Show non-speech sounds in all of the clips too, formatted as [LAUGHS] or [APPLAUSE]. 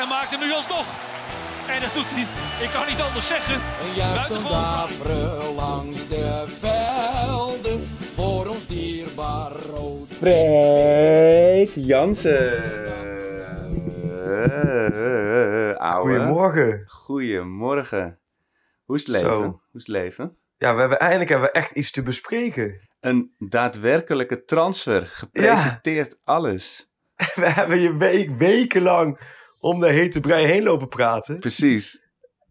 en maakt hem nu alsnog. En dat doet hij, ik kan niet anders zeggen. Daveren langs de velden voor ons dierbaar rood. Freek Jansen. Ouwe. Goedemorgen. Goedemorgen. Hoe is het leven? Zo. Hoe is het leven? Ja, we hebben, eindelijk hebben we echt iets te bespreken. Een daadwerkelijke transfer. Gepresenteerd alles. [LAUGHS] We hebben je week, wekenlang om de hete brei heen lopen praten. Precies.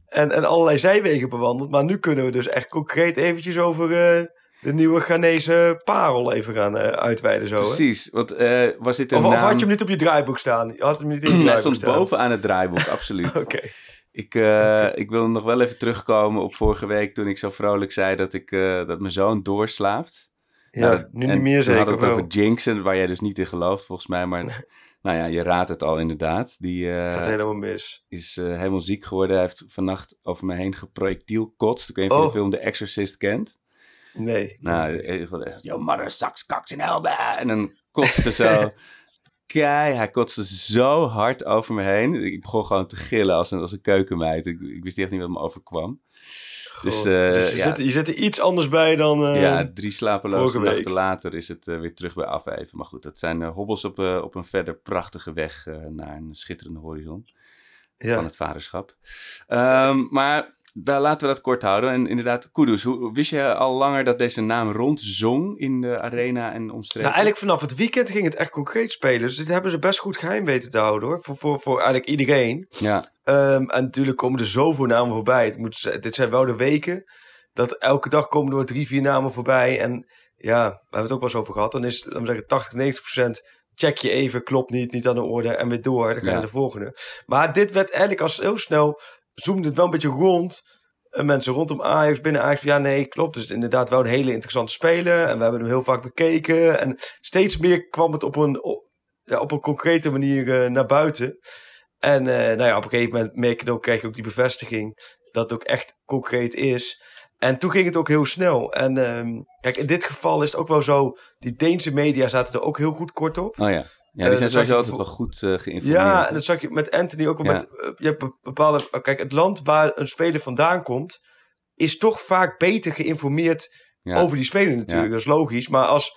En, en allerlei zijwegen bewandeld. Maar nu kunnen we dus echt concreet eventjes over eh, de nieuwe Ghanese parel even gaan eh, uitweiden. Zo, hè? Precies. Want eh, was dit een Of, of naam... had je hem niet op je draaiboek staan? Je had hem niet in je [CLEARS THROAT] Hij draaiboek stond staan. bovenaan het draaiboek, absoluut. [LAUGHS] Oké. Ik, ik wil nog wel even terugkomen op vorige week toen ik zo vrolijk zei dat, ik, dat mijn zoon doorslaapt. Ja, Nou, dat- nu niet meer zeker. hadden we het wel. over jinxen, waar jij dus niet in gelooft volgens mij. Maar nou ja, je raadt het al inderdaad. Die eh, Gaat helemaal mis. is eh, helemaal ziek geworden. Hij heeft vannacht over me heen geprojectielkotst. Ik weet niet of je Oh. de film The Exorcist kent. Nee. Nou, eh, yo mother sucks cocks in hell. bah." En dan kotste zo... [LAUGHS] Kei, hij kotste zo hard over me heen. Ik begon gewoon te gillen als een, als een keukenmeid. Ik, ik wist echt niet wat me overkwam. Dus, eh, dus je, ja. zit, je zit er iets anders bij dan... eh, Ja, drie slapeloze nachten later is het eh, weer terug bij afeven. Maar goed, dat zijn hobbels op, op een verder prachtige weg naar een schitterende horizon ja. van het vaderschap. Ehm, maar daar laten we dat kort houden. En inderdaad, Kudus, hoe, wist je al langer dat deze naam rondzong in de arena en omstreken? Nou, eigenlijk vanaf het weekend ging het echt concreet spelen. Dus dit hebben ze best goed geheim weten te houden hoor. Voor, voor, voor eigenlijk iedereen. Ja, Ehm, en natuurlijk komen er zoveel namen voorbij. Het moet, dit zijn wel de weken dat elke dag komen er drie, vier namen voorbij. En ja, we hebben het ook wel eens over gehad. Dan is, laten we zeggen, 80, 90 procent. Check je even, klopt niet, niet aan de orde en weer door. Dan ga je Ja. naar de volgende. Maar dit werd eigenlijk als heel snel, zoomde het wel een beetje rond. En mensen rondom Ajax, binnen Ajax, ja nee, klopt. Dus inderdaad wel een hele interessante speler. En we hebben hem heel vaak bekeken. En steeds meer kwam het op een, op, ja, op een concrete manier eh, naar buiten. En eh, nou ja, op een gegeven moment ook, krijg je ook die bevestiging dat het ook echt concreet is. En toen ging het ook heel snel. En ehm, kijk, in dit geval is het ook wel zo, die Deense media zaten er ook heel goed kort op. oh ja. Ja, Eh, die dat zijn sowieso altijd wel goed eh, geïnformeerd. Ja, en dat zag je met Anthony ook. wel Ja. Met, eh, je hebt be- bepaalde. oh, Kijk, het land waar een speler vandaan komt, is toch vaak beter geïnformeerd Ja. over die speler natuurlijk. Ja. Dat is logisch. Maar als,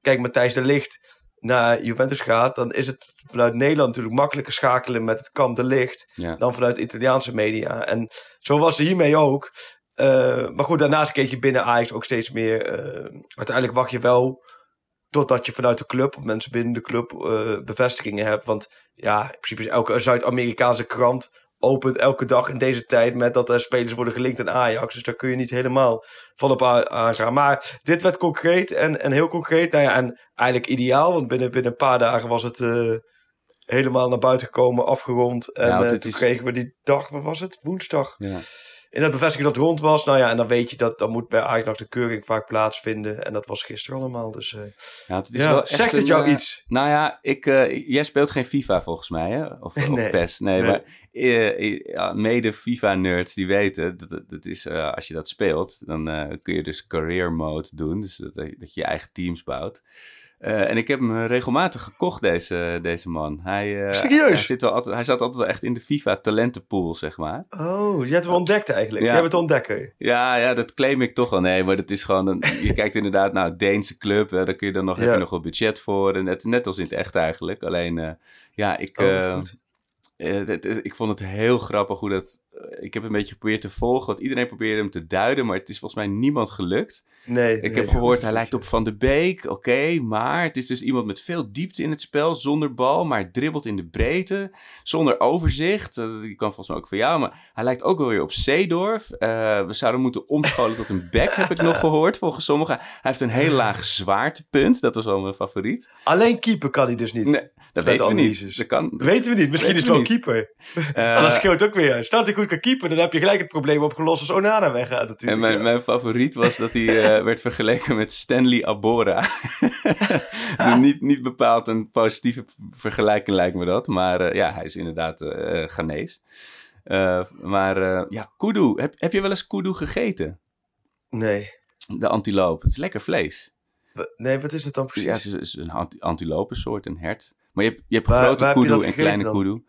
kijk, Matthijs de Ligt naar Juventus gaat, dan is het vanuit Nederland natuurlijk makkelijker schakelen met het kamp de Ligt Ja. dan vanuit Italiaanse media. En zo was het hiermee ook. Eh, maar goed, daarnaast kreeg je binnen Ajax ook steeds meer. eh, uiteindelijk wacht je wel totdat je vanuit de club, of mensen binnen de club, eh, bevestigingen hebt. Want ja, in principe is elke Zuid-Amerikaanse krant opent elke dag in deze tijd met dat er spelers worden gelinkt aan Ajax. Dus daar kun je niet helemaal van op aangaan. Maar dit werd concreet en, en heel concreet. Nou ja, en eigenlijk ideaal, want binnen, binnen een paar dagen was het eh, helemaal naar buiten gekomen, afgerond. En want eh, toen is- kregen we die dag, wat was het? Woensdag. Ja. En dat bevestiging dat het rond was. Nou ja, en dan weet je dat dan moet bij Ajax nog de keuring vaak plaatsvinden. En dat was gisteren allemaal. Dus eh, Ja, het is ja, wel echt zegt het een, jou eh, iets? Nou ja, ik, eh, jij speelt geen FIFA volgens mij, hè? Of, [LAUGHS] of Nee. PES. Nee, Nee. maar eh, mede FIFA-nerds die weten, dat, dat, is, eh, als je dat speelt, dan eh, kun je dus career mode doen. Dus dat, dat je je eigen teams bouwt. Eh, en ik heb hem regelmatig gekocht, deze, deze man. Hij, eh, Serieus? Hij, zit wel altijd, hij zat altijd wel echt in de FIFA-talentenpool, zeg maar. Oh, je hebt hem ontdekt eigenlijk. Ja. Jij bent de ontdekker. Ja, ja, dat claim ik toch wel. Nee, maar dat is gewoon... Een, [LAUGHS] je kijkt inderdaad naar een Deense club. Daar kun je dan nog, heb je nog wel budget voor. En net, net als in het echt eigenlijk. Alleen, eh, ja, ik... Oh, eh, goed. het- het- ik vond het heel grappig hoe dat... eh, ik heb een beetje geprobeerd te volgen, want iedereen probeerde hem te duiden, maar het is volgens mij niemand gelukt. Nee. Ik nee, heb dat gehoord, hij lijkt op Van de Beek, oké, maar het is dus iemand met veel diepte in het spel, zonder bal, maar dribbelt in de breedte, zonder overzicht. Eh, Die kan volgens mij ook van jou, maar hij lijkt ook wel weer op Seedorf. Eh, we zouden moeten omscholen tot een back, heb ik nog [LAUGHS] gehoord, volgens sommigen. Hij heeft een heel laag [LAUGHS] zwaartepunt, dat was wel mijn favoriet. Alleen keeper kan hij dus niet. Nee, dat weten we niet. Dat kan, Dat weten we niet. Misschien is het we wel niet. Keeper. Maar dat scheelt ook weer. Stel dat hij goed kan keeper, dan heb je gelijk het probleem opgelost als Onana weggaat natuurlijk. En mijn, Ja. mijn favoriet was dat hij eh, [LAUGHS] werd vergeleken met Stanley Abora. [LAUGHS] niet, niet bepaald een positieve vergelijking lijkt me dat. Maar eh, ja, hij is inderdaad eh Ghanese. Maar ja, kudu. Heb, heb je wel eens kudu gegeten? Nee. De antiloop. Het is lekker vlees. Nee, wat is het dan precies? Ja, het is, een anti antilopensoort, een hert. Maar je hebt, je hebt Waar- grote waar kudu en kleine dan? kudu.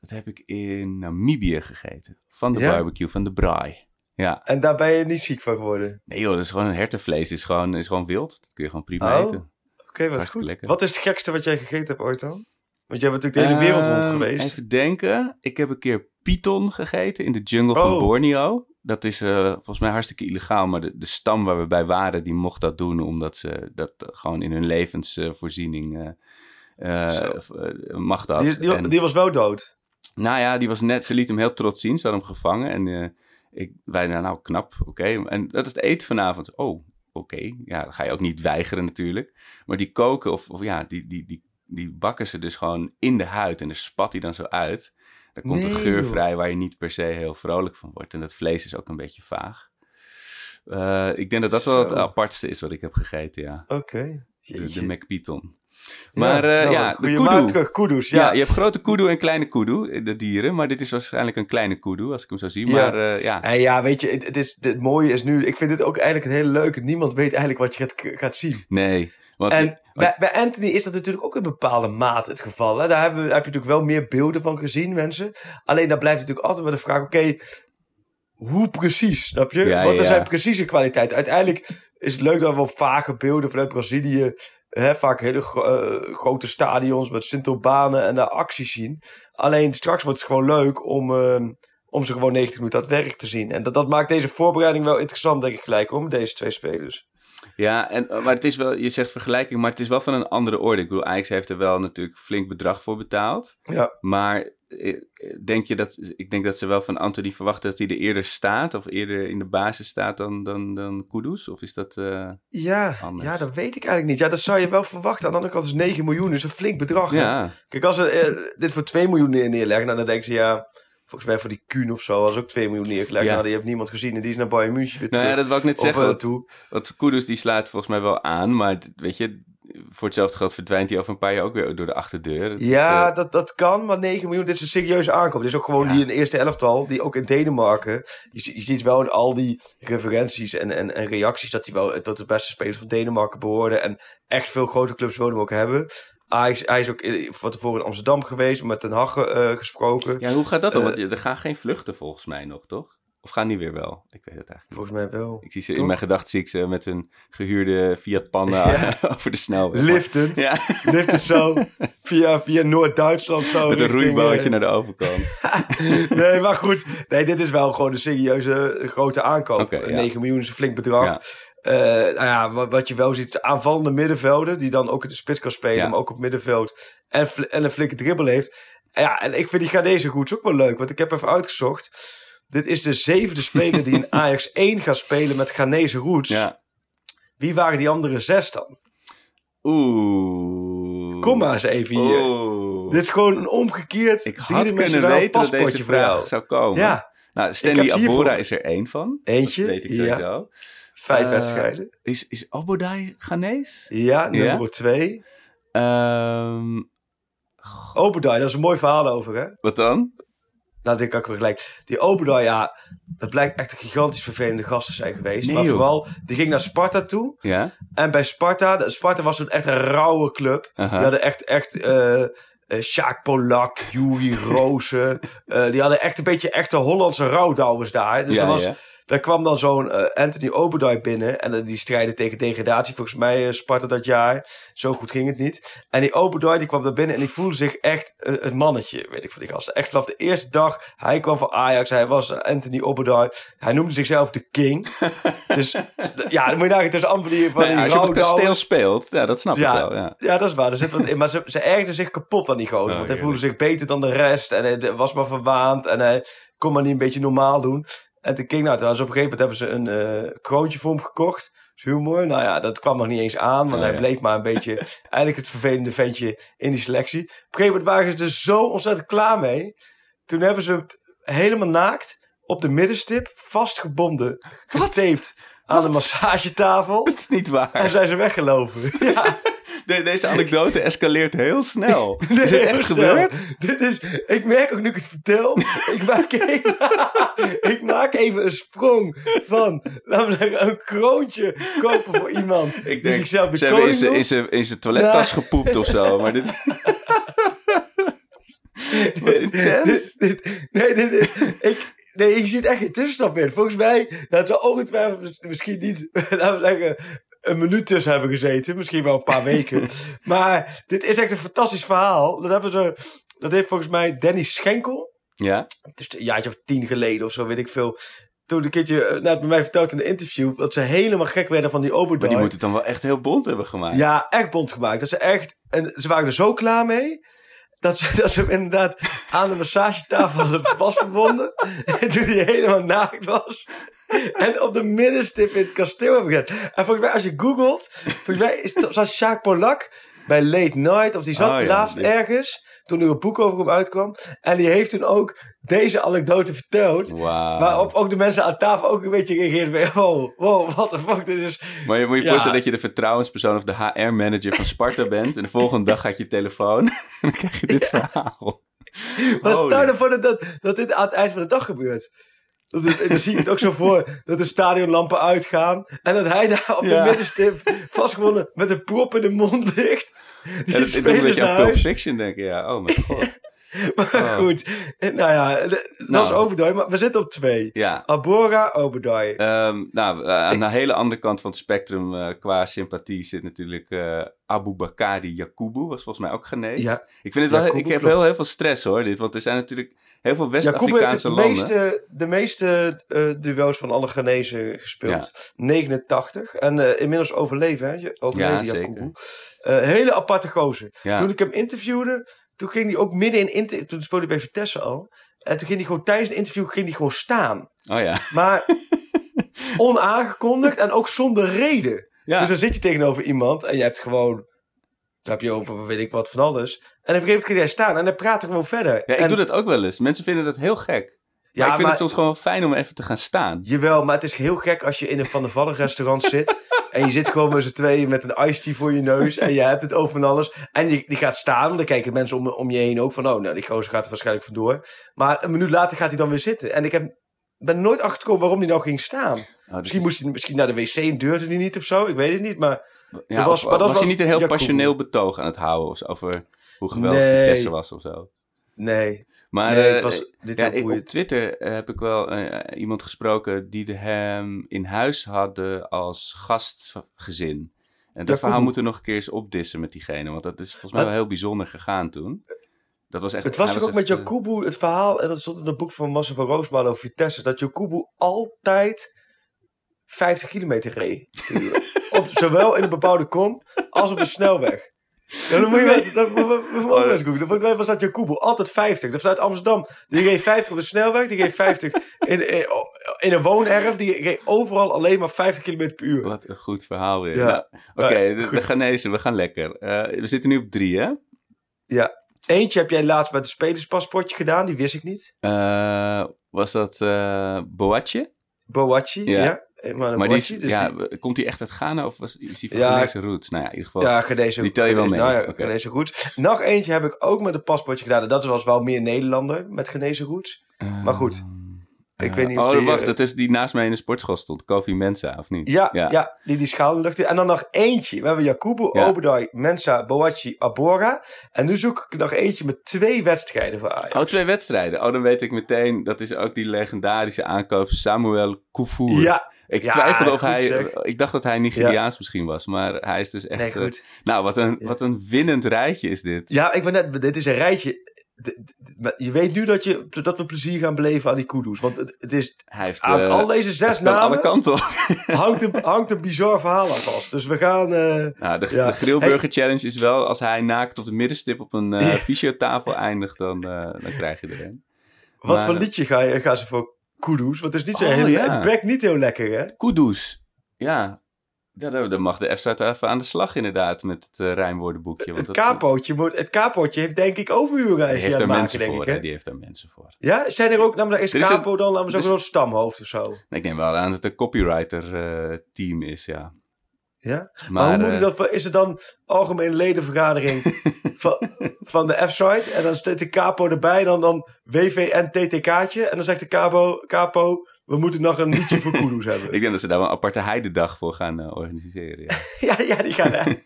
Dat heb ik in Namibië gegeten. Van de Ja? barbecue, van de braai. Ja. En daar ben je niet ziek van geworden? Nee joh, dat is gewoon een hertenvlees. is gewoon, is gewoon wild. Dat kun je gewoon prima Oh. eten. Oké, wat goed. lekker. Wat is het gekste wat jij gegeten hebt ooit dan? Want jij bent natuurlijk de hele wereld rond Ehm, geweest. Even denken. Ik heb een keer python gegeten in de jungle van Oh. Borneo. Dat is eh, volgens mij hartstikke illegaal. Maar de, de stam waar we bij waren, die mocht dat doen. Omdat ze dat eh, gewoon in hun levensvoorziening eh, eh, mag dat. die, die, En- die was wel dood. nou ja, die was net, ze liet hem heel trots zien. Ze had hem gevangen. En eh, ik, wij, nou, nou knap, oké. En dat is het eten vanavond. Oh, oké. Ja, dan ga je ook niet weigeren natuurlijk. Maar die koken, of, of ja, die, die, die, die bakken ze dus gewoon in de huid. En dan spat hij dan zo uit. Daar komt een geur joh. vrij waar je niet per se heel vrolijk van wordt. En dat vlees is ook een beetje vaag. Eh, ik denk dat dat wel het apartste is wat ik heb gegeten, ja. Oké. De, de. McPython. Maar Ja, eh, ja, wat de kudu. terug, kudus, Ja. ja. je hebt grote kudu en kleine kudu, eh, de dieren. Maar dit is waarschijnlijk een kleine kudu, als ik hem zo zie. Ja. Maar eh, ja, En ja, weet je, het, het, is, het mooie is nu... Ik vind dit ook eigenlijk een hele leuke. Niemand weet eigenlijk wat je gaat, gaat zien. nee. Want En bij, bij Anthony is dat natuurlijk ook in bepaalde mate het geval. Hè? Daar hebben, heb je natuurlijk wel meer beelden van gezien, mensen. Alleen daar blijft natuurlijk altijd wel de vraag, oké, hoe precies, snap je? Ja, Want er ja. zijn precieze kwaliteiten. Uiteindelijk is het leuk dat we op vage beelden vanuit Brazilië, hè, vaak hele gro- eh, grote stadions met Sintelbanen en daar acties zien. Alleen straks wordt het gewoon leuk om, eh, om ze gewoon 90 minuten aan het werk te zien. En dat, dat maakt deze voorbereiding wel interessant, denk ik gelijk, met deze twee spelers. ja en, eh, maar het is wel, je zegt vergelijking, maar het is wel van een andere orde. Ik bedoel, Ajax heeft er wel natuurlijk flink bedrag voor betaald. Ja. Maar denk je dat, ik denk dat ze wel van Anthony verwachten dat hij er eerder staat, of eerder in de basis staat dan, dan, dan Kudus? Of is dat... eh, Ja, Anders. ja, dat weet ik eigenlijk niet. Ja, dat zou je wel verwachten. Aan de andere kant is 9 miljoen is een flink bedrag. ja, Kijk, als ze eh, dit voor 2 miljoen neer, neerleggen, nou, dan denken ze ja. Volgens mij voor die Kuhn of zo was ook 2 miljoen neergelegd. Ja. Nou, die heeft niemand gezien en die is naar Bayern München weer nou terug. ja, dat wou ik net Of, zeggen. eh, want-. Want Kudus die slaat volgens mij wel aan, maar weet je, voor hetzelfde geld verdwijnt hij over een paar jaar ook weer door de achterdeur. Is, Ja, eh, dat, dat kan, maar 9 miljoen, dit is een serieuze aankoop. Dit is ook gewoon Ja. die in de eerste elftal, die ook in Denemarken. Je, je ziet wel in al die referenties en, en, en reacties dat hij wel tot de beste spelers van Denemarken behoorde. En echt veel grote clubs wilden hem ook hebben. Hij is, hij is ook eh, van tevoren in Amsterdam geweest, met Den Haag eh, gesproken. ja, hoe gaat dat dan? Want er gaan geen vluchten volgens mij nog, toch? Of gaan die weer wel? Ik weet het eigenlijk niet. Volgens mij wel. Ik zie ze Toch? in mijn gedachten zie ik ze met een gehuurde Fiat Panda Ja. [LAUGHS] over de snelweg. Liftend. Ja, Liftend zo. [LAUGHS] Via, via Noord-Duitsland zo. met een roeibootje eh, naar de overkant. [LAUGHS] Nee, maar goed. Nee, dit is wel gewoon een serieuze eh, grote aankoop. Oké, ja. 9 miljoen is een flink bedrag. Ja. Eh, nou ja, wat, wat je wel ziet, aanvallende middenvelden, die dan ook in de spits kan spelen, Ja. maar ook op middenveld. En, en een flinke dribbel heeft. Ja, en ik vind die Ghanese goeds ook wel leuk, want ik heb even uitgezocht. Dit is de zevende speler die in [LAUGHS] Ajax 1 gaat spelen met Ghanese roots. Ja. Wie waren die andere zes dan? Oeh. Kom maar eens even hier. Oeh. Dit is gewoon een omgekeerd Ik had kunnen weten dat deze vraag zou komen. Ja, Nou, Stanley. Abora is er één van. eentje. Dat weet ik ja. sowieso. Vijf Eh, wedstrijden. Is, is Obodai Ghanese? Ja, Ja? nummer twee. Ehm, Obadai, daar is een mooi verhaal over, hè? wat dan? Nou, kan ik weer gelijk. Die Obadai, ja, dat blijkt echt een gigantisch vervelende gast te zijn geweest. Nee, maar joh. vooral, die ging naar Sparta toe. Ja? En bij Sparta, Sparta was toen echt een rauwe club. Die hadden echt, echt, eh eh, Sjaak Polak, Juri [LAUGHS] Rozen. eh, die hadden echt een beetje echte Hollandse rouwdouwers daar. Dus ja, dat was, ja. Daar kwam dan zo'n eh, Anthony Obadoi binnen. En eh, die strijden tegen degradatie. Volgens mij uh, Sparta dat jaar. Zo goed ging het niet. En die Obadoi die kwam daar binnen en die voelde zich echt een mannetje. Weet ik van die gasten. Echt vanaf de eerste dag. Hij kwam van Ajax. Hij was Anthony Obadoi. Hij noemde zichzelf de king. [LAUGHS] dus ja, dan moet je nagaan tussen allemaal die... Van nee, die als je op het kasteel speelt, ja, dat snap ja, ik wel. Ja. ja, dat is waar. Er zit wat in. Maar ze, ze ergden zich kapot aan die gozer. Oh, want hij voelde zich beter dan de rest. En hij was maar verwaand. En hij kon maar niet een beetje normaal doen. En toen King, nou, ze op een gegeven moment hebben ze een eh, kroontje voor hem gekocht. Dat is humor. Nou ja, dat kwam nog niet eens aan. Want Oh, hij ja. bleef maar een beetje [LAUGHS] eigenlijk het vervelende ventje in die selectie. Op een gegeven moment waren ze er zo ontzettend klaar mee. Toen hebben ze hem helemaal naakt op de middenstip vastgebonden, getaped aan de massagetafel. [LAUGHS] Dat is niet waar. En zijn ze weggelopen. [LAUGHS] Ja. De- deze anekdote escaleert heel snel. [LAUGHS] Is het echt gebeurd? Dit is, ik merk ook nu ik het vertel. ik, maak even, [LAUGHS] ik maak even een sprong van, laten we zeggen, een kroontje kopen voor iemand. Ik die denk, de ze hebben in zijn- in noemt. zijn- in zijn toilettas Ja. gepoept of zo. Maar dit... [LAUGHS] Wat intens. Dit, dit, nee, dit, dit- ik, nee, ik zie het echt geen tussenstap in. Volgens mij, dat zou ongetwijfeld mis- misschien niet, laten we zeggen, een minuut tussen hebben gezeten. Misschien wel een paar [LAUGHS] weken. maar dit is echt een fantastisch verhaal. Dat, hebben ze, dat heeft volgens mij Danny Schenkel. Ja? het is een jaartje of tien geleden of zo, weet ik veel. Toen een keertje, eh, nou, bij mij verteld in een interview, dat ze helemaal gek werden van die Obadoi. Maar die moet het dan wel echt heel bont hebben gemaakt. Ja, echt bond gemaakt. Dat ze echt, en ze waren er zo klaar mee, dat ze, [LAUGHS] dat ze hem inderdaad aan de massagetafel hadden vastverbonden. [LAUGHS] En toen hij helemaal naakt was. [LAUGHS] En op de middenstip in het kasteel hebben gezet. En volgens mij, als je googelt, volgens mij is het, zoals Jacques Polak bij Late Night, of die zat ja, laatst ergens, toen er een boek over hem uitkwam. En die heeft toen ook deze anekdote verteld. Waarop ook de mensen aan tafel ook een beetje reageerden van, wow, wow, what the fuck, dit is... Maar je moet je Ja. voorstellen dat je de vertrouwenspersoon of de HR-manager van Sparta [LAUGHS] bent. En de volgende dag gaat je telefoon. [LAUGHS] En dan krijg je dit verhaal. Maar Holy. stel ervoor dat, dat dit aan het eind van de dag gebeurt. Dat het- dan zie ik het ook zo voor dat de stadionlampen uitgaan. En dat hij daar op Ja. de middenstip vastgewonnen met een prop in de mond ligt. Die Ja, dat, ik denk dat je aan Pulp. Fiction denkt. Ja, oh mijn god. [LAUGHS] [LAUGHS] Maar Oh. goed, nou ja, dat is Nou. Obadoi. Maar we zitten op twee. Ja. Abora, Obadoi. Ehm, nou, eh, aan de hele andere kant van het spectrum eh, qua sympathie zit natuurlijk eh Abu Bakari Yakubu, was volgens mij ook Ghanese. Ja. Ik, vind het wel, Yakubu, ik heb heel, heel veel stress hoor, dit, want er zijn natuurlijk heel veel West-Afrikaanse de landen. meeste, de meeste eh, duels van alle Ghanese gespeeld. Ja. 89. En eh, inmiddels overleven, hè? Overleefde Ja. Eh, hele aparte gozer. Ja. Toen ik hem interviewde, toen ging hij ook midden in inter- toen speelde hij bij Vitesse al. En toen ging hij gewoon tijdens een interview ging hij gewoon staan. Oh ja. Maar [LAUGHS] onaangekondigd en ook zonder reden. ja. Dus dan zit je tegenover iemand en je hebt gewoon, dan heb je over weet ik wat van alles. En op een gegeven moment ging hij staan en hij praatte gewoon verder. ja, ik en, doe dat ook wel eens. Mensen vinden dat heel gek. Ja, maar ik vind maar- het soms gewoon fijn om even te gaan staan. Jawel, maar het is heel gek als je in een Van der Vallen restaurant zit. En je zit gewoon met z'n tweeën met een iced tea voor je neus. En je hebt het over van alles. En je, die gaat staan. Dan kijken mensen om, om je heen ook van... Oh, nou, die gozer gaat er waarschijnlijk vandoor. Maar een minuut later gaat hij dan weer zitten. En ik heb, ben nooit achtergekomen waarom hij nou ging staan. Oh, Misschien is- moest hij misschien naar de wc en durfde hij niet of zo. Ik weet het niet, maar... ja, was- of- maar dat was, hij was niet een heel passioneel betoog aan het houden of over hoe geweldig Nee. Vitesse was of zo? Nee, Maar nee eh, het was dit ja, heel ik, op. Twitter eh, heb ik wel eh, iemand gesproken die de hem in huis hadden als gastgezin. En dat verhaal moeten we nog een keer eens opdissen met diegene, want dat is volgens mij wel heel bijzonder gegaan toen. Dat was echt, Het was ook met echt, Jakubu het verhaal, en dat stond in het boek van Massa van Roosmalen over Vitesse, dat Jakubu altijd 50 kilometer reed. [LAUGHS] op, zowel in een bebouwde kom als op de snelweg. Ja, dan moet je wel, dat vond ik was dat Jakubu altijd 50. Dat vanuit Amsterdam. Die reed 50 op de snelweg, die reed 50 in, in, in een woonerf, die reed overal alleen maar 50 kilometer per uur. Wat een goed verhaal weer. Ja. Nou, Oké, Ja, de, Ghanese, we gaan lekker. Eh, we zitten nu op drie, hè? Ja. Eentje heb jij laatst met een spelerspaspoortje gedaan, die wist ik niet. Eh, was dat eh Boatje? Ja. Emmanuel Maar die is, dus ja, die- komt hij echt uit Ghana of was, is hij van Ja. Ghanese roots? Nou ja, in ieder geval. Ja, Ghanese Die tel je wel mee. Nou ja. Ghanese roots. Nog eentje heb ik ook met een paspoortje gedaan. En dat was wel meer Nederlander met Ghanese roots. Maar goed. Ik Eh, weet niet of oh, die, wacht, eh, dat is die naast mij in de sportschool stond. Kofi Mensa, of niet? Ja, ja. die die de lucht. En dan nog eentje. We hebben Jakubu, Ja. Obadai, Mensa, Boachi, Abora. En nu zoek ik nog eentje met twee wedstrijden voor Ajax. Oh, twee wedstrijden. Oh, dan weet ik meteen. Dat is ook die legendarische aankoop Samuel Koufour. Ja, Ik Ja, twijfelde of goed hij... zeg. Ik dacht dat hij Nigeriaans misschien was. Maar hij is dus echt... nee, eh, nou, wat een, wat een winnend rijtje is dit. Ja, ik ben net, dit is een rijtje. Je weet nu dat, je, dat we plezier gaan beleven aan die kudos. Want het, het is Hij heeft... aan eh, al deze zes alle namen kanten op. [LAUGHS] hangt een, hangt een bizar verhaal aan vast. Dus we gaan... eh, Nou, de, Ja. de Grillburger Challenge is wel... Als hij naakt op de middenstip op een Ja. fysiotafel eindigt... Dan, dan krijg je er een. wat Maar, voor liedje ga je, gaan ze voor kudos? Want het is niet zo Oh, heel... ja. Het bekt niet heel lekker, hè? Kudus. Ja. Ja, dan mag de F even aan de slag inderdaad met het eh, rijmwoordenboekje. Want Het dat- kapootje, moet, het kapootje heeft denk ik overuren. Die heeft er het mensen maken, voor, ik, hè? Die heeft er mensen voor. Ja, zijn er ook, namelijk is Er is een- dan, laten we dus- een stamhoofd of zo? Ik denk wel aan dat het een copywriter-team is, ja. Ja? Maar, Maar, hoe moet eh, ik dat, is het dan algemene ledenvergadering [LAUGHS] van, van de F-site? En dan zit de capo erbij, dan, dan WVN-TTK'tje. En dan zegt de capo, capo, we moeten nog een liedje voor kudos [LAUGHS] hebben. ik denk dat ze daar wel een aparte heidedag voor gaan eh, organiseren. Ja. [LAUGHS] Ja, ja, die gaan er.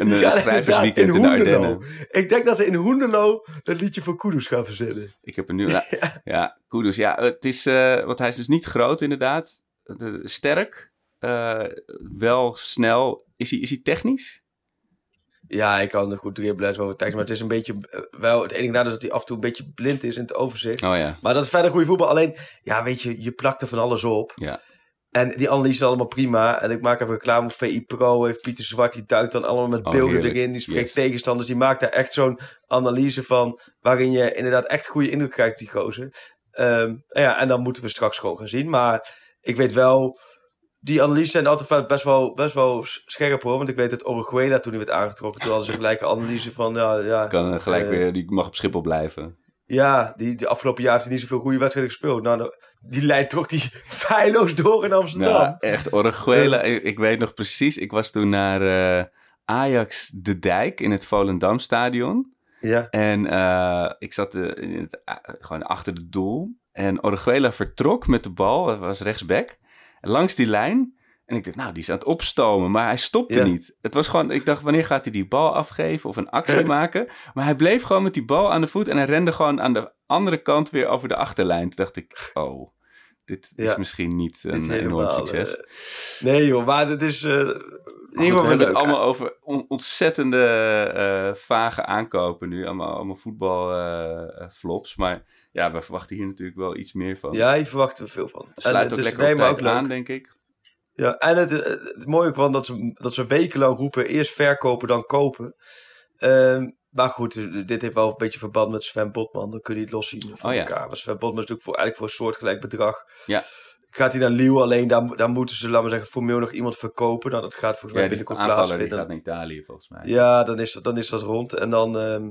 een eh, schrijversweekend in de. Ardennen. Ik denk dat ze in Hoenderloo een liedje voor kudos gaan verzinnen. Ik heb er nu... Ja, ja. Ja, het is... eh want hij is dus niet groot inderdaad. De- sterk. Eh, wel snel. Is hij, is hij technisch? Ja, ik kan goed dribbelen en zo over tekst. Maar het is een beetje, eh, wel, het enige nadeel is dat hij af en toe een beetje blind is in het overzicht. Oh ja. Maar dat is verder goede voetbal. Alleen, ja, weet je, je plakt er van alles op. Ja. En die analyse is allemaal prima. En ik maak even reclame op VI Pro. Heeft Pieter Zwart, die duikt dan allemaal met Oh, beelden heerlijk. erin. Die spreekt Yes. tegenstanders. Die maakt daar echt zo'n analyse van. Waarin je inderdaad echt goede indruk krijgt, die gozer. Ehm, ja, en dan moeten we straks gewoon gaan zien. Maar ik weet wel... Die analyses zijn altijd best wel, best wel scherp hoor. Want ik weet dat Orejuela toen hij werd aangetrokken. Toen hadden ze gelijk een analyse van... Ja, ja, Kan eh, gelijk eh, weer... Die mag op Schiphol blijven. ja, die, de afgelopen jaar heeft hij niet zoveel goede wedstrijden gespeeld. Nou, nou, die lijn trok die [LAUGHS] feilloos door in Amsterdam. Ja, echt. Orejuela, ik, ik weet nog precies. Ik was toen naar eh, Ajax de Dijk in het Volendam stadion. Ja. En eh, ik zat eh, in het, eh, gewoon achter het doel. En Orejuela vertrok met de bal, was rechtsback, langs die lijn. En ik dacht, nou, die is aan het opstomen, maar hij stopte Ja. niet. Het was gewoon, ik dacht, wanneer gaat hij die bal afgeven of een actie [LAUGHS] maken? Maar hij bleef gewoon met die bal aan de voet en hij rende gewoon aan de andere kant weer over de achterlijn. Toen dacht ik, oh, dit is misschien niet Dit een enorm succes. eh, nee joh, maar het is... eh Goed, we hebben het allemaal over on- ontzettende eh, vage aankopen nu. Allemaal, allemaal voetbalflops. maar ja, we verwachten hier natuurlijk wel iets meer van. Ja, hier verwachten we veel van. En Sluit het ook lekker nee, op tijd ook leuk. aan, denk ik. Ja, en het, het, het mooie ook wel dat ze, dat ze wekenlang roepen, eerst verkopen, dan kopen. Ehm, maar goed, eh, dit heeft wel een beetje verband met Sven Botman. Dan kun je het loszien van Oh ja. elkaar. Maar Sven Botman is natuurlijk voor, eigenlijk voor een soortgelijk bedrag. Ja. Gaat hij naar Lille, alleen daar, daar moeten ze, laten we zeggen, formeel nog iemand verkopen. Nou, dat gaat volgens mij Ja, binnenkort die plaatsvinden. gaat naar Italië volgens mij. Ja, dan is dat, dan is dat rond. En dan, ehm,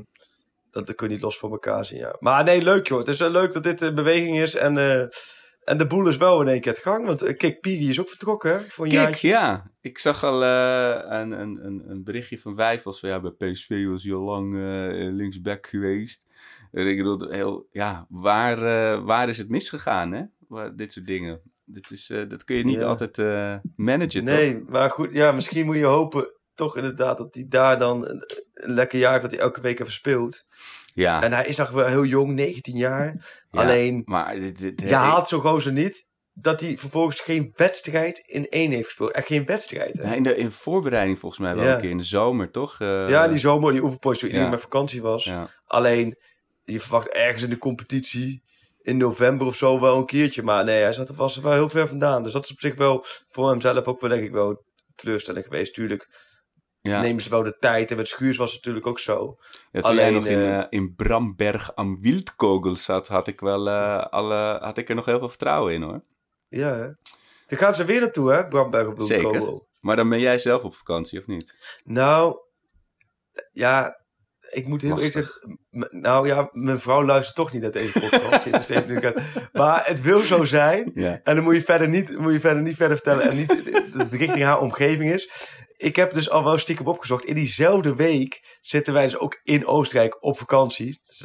dat, kun je niet los voor elkaar zien, ja. Maar nee, leuk joh. Het is wel leuk dat dit in beweging is. En, eh, en de boel is wel in één keer het gang. Want uh, Kik Piri is ook vertrokken, hè? Voor een Kijk, jaartje. ja. Ik zag al eh, een, een, een, een berichtje van Wijfels. Van, ja, bij PSV was hij al lang linksback geweest. Ik bedoel, heel, ja, waar, waar is het misgegaan, hè? Waar, dit soort dingen. Dit is, dat kun je niet Ja. altijd managen, toch? Nee, maar goed, ja, misschien moet je hopen toch inderdaad dat hij daar dan een, een lekker jaar heeft dat hij elke week even speelt. Ja, En hij is nog wel heel jong, 19 jaar. Ja, Alleen, maar dit, dit, je haalt zo'n gozer niet dat hij vervolgens geen wedstrijd in één heeft gespeeld. Echt geen wedstrijd, hè? Ja, in de in voorbereiding volgens mij wel Ja. een keer in de zomer, toch? Eh, ja, die zomer, die oefenpotje, toen iedereen met vakantie was. ja. Alleen, je verwacht ergens in de competitie in november of zo wel een keertje. Maar nee, hij zat, was er wel heel ver vandaan. Dus dat is op zich wel voor hemzelf ook wel, denk ik, wel teleurstelling geweest. Tuurlijk Ja. nemen ze wel de tijd. En met Schuurs was het natuurlijk ook zo. Ja, toen jij Alleen, nog in, eh, eh, in Bramberg am Wildkogel zat, had ik, wel, eh, alle, had ik er nog heel veel vertrouwen in hoor. Ja, hè? Daar gaan ze weer naartoe, hè? Bramberg op Zeker. Wilco. Maar dan ben jij zelf op vakantie, of niet? Nou, ja, ik moet heel eerlijk Nou ja, mijn vrouw luistert toch niet naar deze podcast. Aan. maar het wil zo zijn. Ja. En dan moet je verder niet, moet je verder, niet verder vertellen. En niet dat het richting haar omgeving is. Ik heb dus al wel stiekem opgezocht. In diezelfde week zitten wij dus ook in Oostenrijk op vakantie. Dus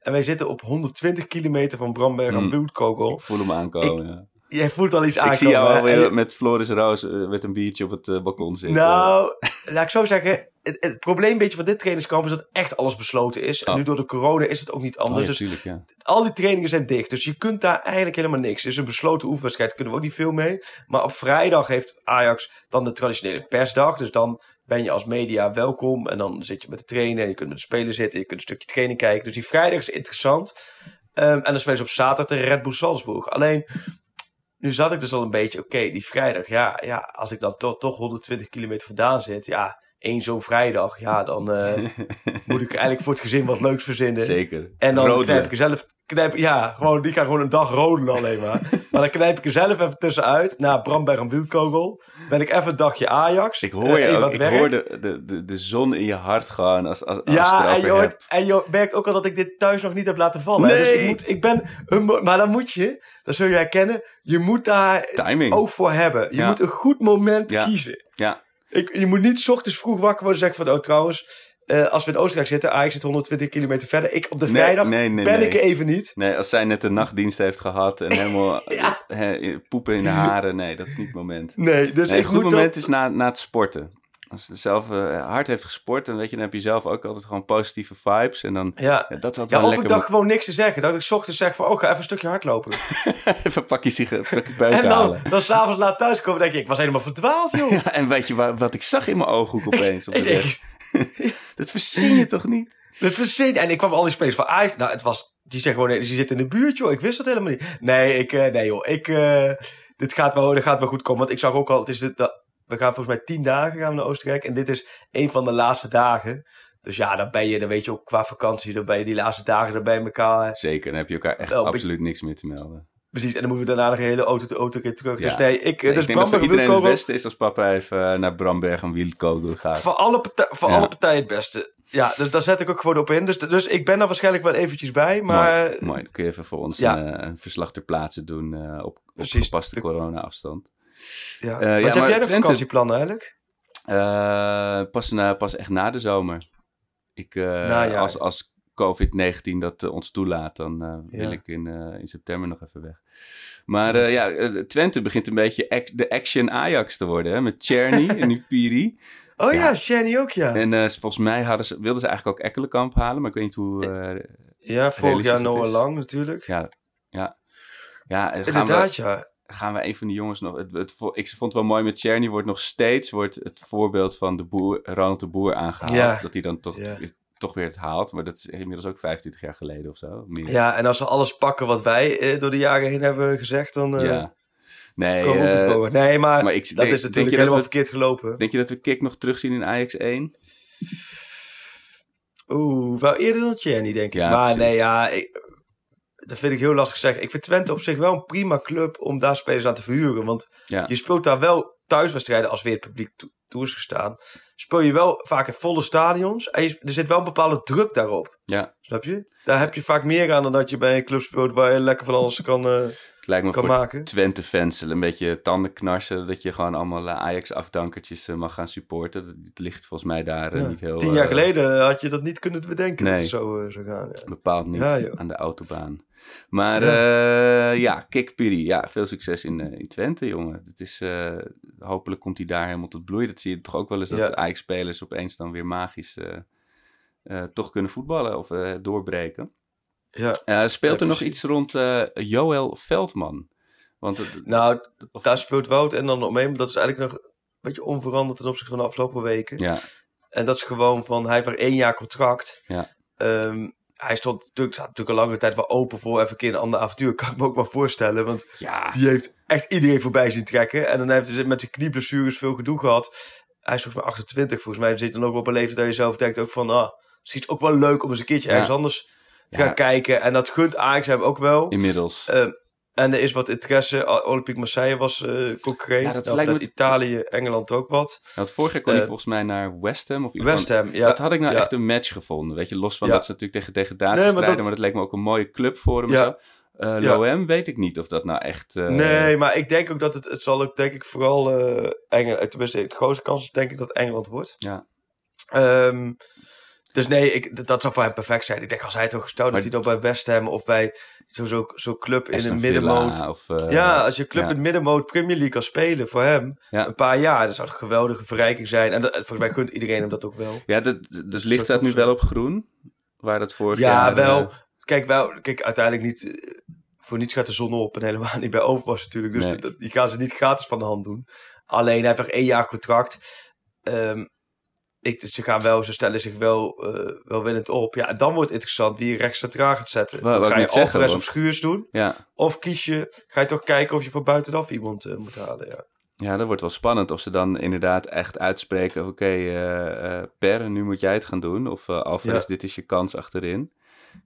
en wij zitten op 120 kilometer van Bramberg aan Mm. Bloedkogel. Ik voel hem aankomen, ja. Jij voelt al iets aankomen. Ik zie jou alweer met Floris Roos eh, met een biertje op het eh, balkon zitten. Nou, laat ik zo zeggen. Het, het probleem een beetje van dit trainingskamp is dat echt alles besloten is. En Oh. nu door de corona is het ook niet oh, anders. ja, dus tuurlijk, ja. al die trainingen zijn dicht. Dus je kunt daar eigenlijk helemaal niks. Dus een besloten oefenwedstrijd kunnen we ook niet veel mee. Maar op vrijdag heeft Ajax dan de traditionele persdag. Dus dan ben je als media welkom. En dan zit je met de trainer. Je kunt met de spelers zitten. Je kunt een stukje training kijken. Dus die vrijdag is interessant. Ehm, en dan spelen ze op zaterdag tegen Red Bull Salzburg. Alleen, nu zat ik dus al een beetje... Oké, die vrijdag. Ja, ja, als ik dan toch, toch 120 kilometer vandaan zit. Ja, één zo'n vrijdag. Ja, dan eh, [LAUGHS] moet ik eigenlijk voor het gezin wat leuks verzinnen. Zeker. En dan Rodelen. knijp ik er zelf... Knijp, ja, gewoon, die gaan gewoon een dag rodelen alleen maar. [LAUGHS] maar dan knijp ik er zelf even tussenuit. Na Bramberg en Wielkogel. Ben ik even een dagje Ajax. Ik hoor eh, je ook, ik werk. hoor de, de, de, de zon in je hart gaan als, als, als Ja, en je, hoort, en je merkt ook al dat ik dit thuis nog niet heb laten vallen. hè. Dus Nee. ik, moet, ik ben... Een, maar dan moet je, dat zul je herkennen, je moet daar Timing. oog voor hebben. Je Ja. moet een goed moment Ja. kiezen. Ja, Ik, je moet niet ochtends vroeg wakker worden en zeggen van... Oh, trouwens, eh, als we in Oostenrijk zitten, Ajax zit 120 kilometer verder. Ik op de Nee, vrijdag nee, nee, ben nee. ik er even niet. nee, als zij net de nachtdienst heeft gehad en [LAUGHS] helemaal Ja. poepen in de haren. Nee, dat is niet het moment. Nee, dus een goed moment dat- is na, na het sporten. Als ze zelf eh, hard heeft gesport, dan weet je, dan heb je zelf ook altijd gewoon positieve vibes. En dan, Ja. ja, dat is altijd Ja, wel of ik lekker. dacht gewoon niks te zeggen. Dat ik 's ochtends zeg van, oh, ga even een stukje hardlopen. [LAUGHS] Even pak je sigaret, [LAUGHS] en dan, halen. dan s'avonds laat thuiskomen, denk ik, ik was helemaal verdwaald, joh. [LAUGHS] Ja, en weet je waar, wat ik zag in mijn ooghoek opeens op de Ik weg? Dat verzin je toch niet? dat verzin- En ik kwam al die spelers van Ajax. Nou, het was, die zeggen gewoon, nee, die zitten in de buurt, joh. Ik wist dat helemaal niet. Nee, ik, eh, nee, joh. Ik, eh, dit gaat wel, dit gaat wel goed komen. Want ik zag ook al, het is dat, we gaan volgens mij tien dagen gaan we naar Oostenrijk. En dit is een van de laatste dagen. Dus ja, dan ben je, dan weet je ook qua vakantie, dan ben je die laatste dagen, ben je elkaar. eh, Zeker, dan heb je elkaar echt absoluut niks meer te melden. Precies, en dan moeten we daarna nog een hele auto, auto keer terug. Ja. Dus nee, ik, Nee, dus ik denk dat voor iedereen het beste is als papa even eh, naar Bramberg en Wildkogel gaat. Voor alle, partij, voor Ja. alle partijen het beste. Ja, dus daar zet ik ook gewoon op in. Dus, dus ik ben er waarschijnlijk wel eventjes bij. Maar mooi, mooi. Dan kun je even voor ons ja. een, eh, een verslag ter plaatse doen eh, op, op gepaste corona-afstand. Ja. Eh, ja, Wat heb maar jij nog vakantieplannen eigenlijk? Eh, pas, na, pas echt na de zomer. Ik, eh, als, als COVID-19 dat ons toelaat, dan eh, wil Ja. ik in, in september nog even weg. Maar ja, Twente begint een beetje de action Ajax te worden. Hè? Met Czerny [LAUGHS] en nu Piri. Oh ja, Ja. Ook ja. En volgens mij hadden ze, wilden ze eigenlijk ook Ekkelenkamp halen. Maar ik weet niet hoe... ja, vorig jaar Noah. Lang natuurlijk. ja, ja. Ja, we, Inderdaad, ja. Gaan we een van die jongens nog... Het, ik vond het wel mooi met Czerny wordt nog steeds wordt het voorbeeld van de boer, Ronald de Boer aangehaald. Ja. Dat hij dan toch, Ja. toch weer het haalt. Maar dat is inmiddels ook 25 jaar geleden of zo. Meer. Ja, en als we alles pakken wat wij eh, door de jaren heen hebben gezegd, dan eh Ja. Nee, eh. Nee, maar, maar ik dat denk- is denk natuurlijk dat helemaal we- verkeerd gelopen. denk je dat we Kik nog terugzien in Ajax 1? Oeh, wel eerder dan Shani, denk ik. Ja, maar precies. nee, ja, ik, dat vind ik heel lastig zeggen. Ik vind Twente op zich wel een prima club om daar spelers aan te verhuren. Want Ja. je speelt daar wel thuiswedstrijden als weer het publiek toe, toe is gestaan. Speel je wel vaak in volle stadions. En je- er zit wel een bepaalde druk daarop. Ja, Snap je? Daar heb je vaak meer aan dan dat je bij een club speelt waar je lekker van alles kan, eh, het lijkt me kan voor maken. Twente-fans een beetje tandenknarsen. Dat je gewoon allemaal eh, Ajax-afdankertjes eh, mag gaan supporten. Dat, dat ligt volgens mij daar Ja. niet heel... Tien jaar geleden had je dat niet kunnen bedenken dat Nee. het zo zou gaan. Ja. Bepaald niet aan de autobaan. Maar ja, ja Kik Piri, ja, veel succes in, eh, in Twente, jongen. Het is, eh, hopelijk komt hij daar helemaal tot bloei. Dat zie je toch ook wel eens, dat Ja. Ajax-spelers opeens dan weer magisch toch kunnen voetballen of doorbreken. Ja. Speelt Ja, er nog iets rond Joël Veldman? Want het- Nou, of- daar speelt Wout en dan. Maar dat is eigenlijk nog een beetje onveranderd ten opzichte van de afgelopen weken. ja, En dat is gewoon van, hij heeft maar één jaar contract. Ja. Ehm, hij stond natuurlijk, staat natuurlijk al langere tijd wel open voor even een keer een ander avontuur. Kan ik me ook wel voorstellen. Want ja, die heeft echt iedereen voorbij zien trekken. En dan heeft hij met zijn knieblessures veel gedoe gehad. Hij is volgens mij 28. Volgens mij zit dan ook wel op een leeftijd dat je zelf denkt ook van... Ah, misschien is het ook wel leuk om eens een keertje Ja. ergens anders te Ja. gaan kijken. En dat gunt Ajax hem ook wel. inmiddels. Ehm, en er is wat interesse. O- Olympique Marseille was eh concreet. Ja, dat Nou, lijkt me- net Italië, Engeland ook wat. Want vorig jaar kon hij eh, volgens mij naar West Ham. Of iemand- West Ham, ja. dat had ik nou ja. echt een match gevonden. Weet je, los van Ja. dat ze natuurlijk tegen degradatie Nee, maar strijden. dat- Maar dat leek me ook een mooie club voor hem. Ja. Eh Ja. Loem weet ik niet of dat nou echt... eh, nee, maar ik denk ook dat het, het zal ook denk ik vooral eh Engeland, tenminste de grootste kans denk ik dat Engeland wordt. Ja. Ehm, dus nee, ik, dat- zou voor hem perfect zijn. Ik denk als hij toch gesteld Maar- dat hij dan bij West Ham of bij zo'n zo, zo club in een middenmoot. Of, eh, ja, als je club ja. in middenmoot Premier League kan spelen voor hem Ja. een paar jaar, dat zou een geweldige verrijking zijn. En dat, volgens mij gunt iedereen hem dat ook wel. Ja, dat, Dus licht dat nu wel op groen. Waar dat vorig Ja, jaar... wel. eh, Kijk, wel, kijk, uiteindelijk niet. eh, Voor niets gaat de zon op en helemaal [LAUGHS] niet bij Overmars natuurlijk. Dus Nee. die gaan ze niet gratis van de hand doen. Alleen hij heeft nog één jaar contract. Ehm, ik, ze gaan wel, ze stellen zich wel, wel winnend op. Ja, en dan wordt het interessant wie je rechts centraal gaat zetten. Ga je Alvarez want- of Schuurs doen? ja. Of kies je, ga je toch kijken of je van buitenaf iemand eh, moet halen? Ja. ja, dat wordt wel spannend. Of ze dan inderdaad echt uitspreken... Oké, eh, eh, Per, nu moet jij het gaan doen. Of Alvarez, Ja. dit is je kans achterin.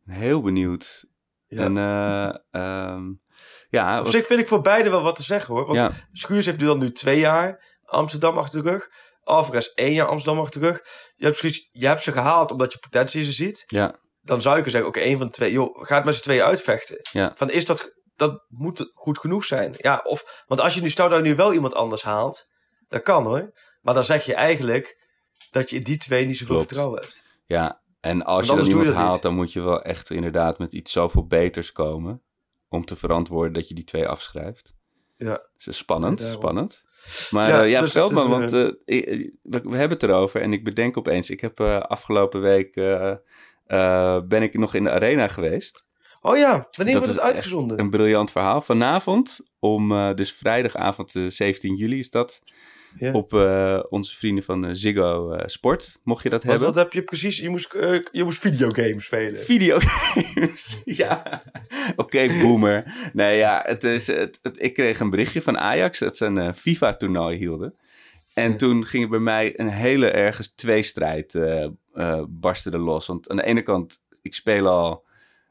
Heel benieuwd. Ja. En eh, ehm, ja, Op wat- zich vind ik voor beide wel wat te zeggen hoor. Want ja, Schuurs heeft nu dan nu twee jaar Amsterdam achter de rug. Alvarez één jaar Amsterdam achter de rug. Je hebt, Schuurs- je hebt ze gehaald omdat je potentie ze ziet. ja, Dan zou ik zeggen, oké, één van de twee. Joh, ga het met z'n tweeën uitvechten. Ja. Van, is dat, dat moet goed genoeg zijn. Ja, of, want als je nu je nu wel iemand anders haalt. Dat kan hoor. Maar dan zeg je eigenlijk dat je in die twee niet zoveel Klopt. vertrouwen hebt. ja. En als je dan je iemand niet. haalt, dan moet je wel echt inderdaad met iets zoveel beters komen. Om te verantwoorden dat je die twee afschrijft. Ja. Dus spannend, Ja, spannend. Maar Ja, dus Veldman, is, want eh, ik- we, we hebben het erover en ik bedenk opeens, ik heb eh, afgelopen week, eh, eh, ben ik nog in de arena geweest. Oh ja, wanneer Dat wordt het uitgezonden? Een briljant verhaal. Vanavond, om eh, dus vrijdagavond eh, 17 juli is dat, Op eh, onze vrienden van eh, Ziggo eh, Sport, mocht je dat Wat, hebben. wat heb je precies? Je moest, je moest videogames spelen. Videogames. [LAUGHS] ja. Oké, boomer. Nee, ja, het is, het, het- ik kreeg een berichtje van Ajax dat ze een FIFA-toernooi hielden. En toen ging er bij mij een hele ergens tweestrijd eh eh barsten er los. Want aan de ene kant, ik speel al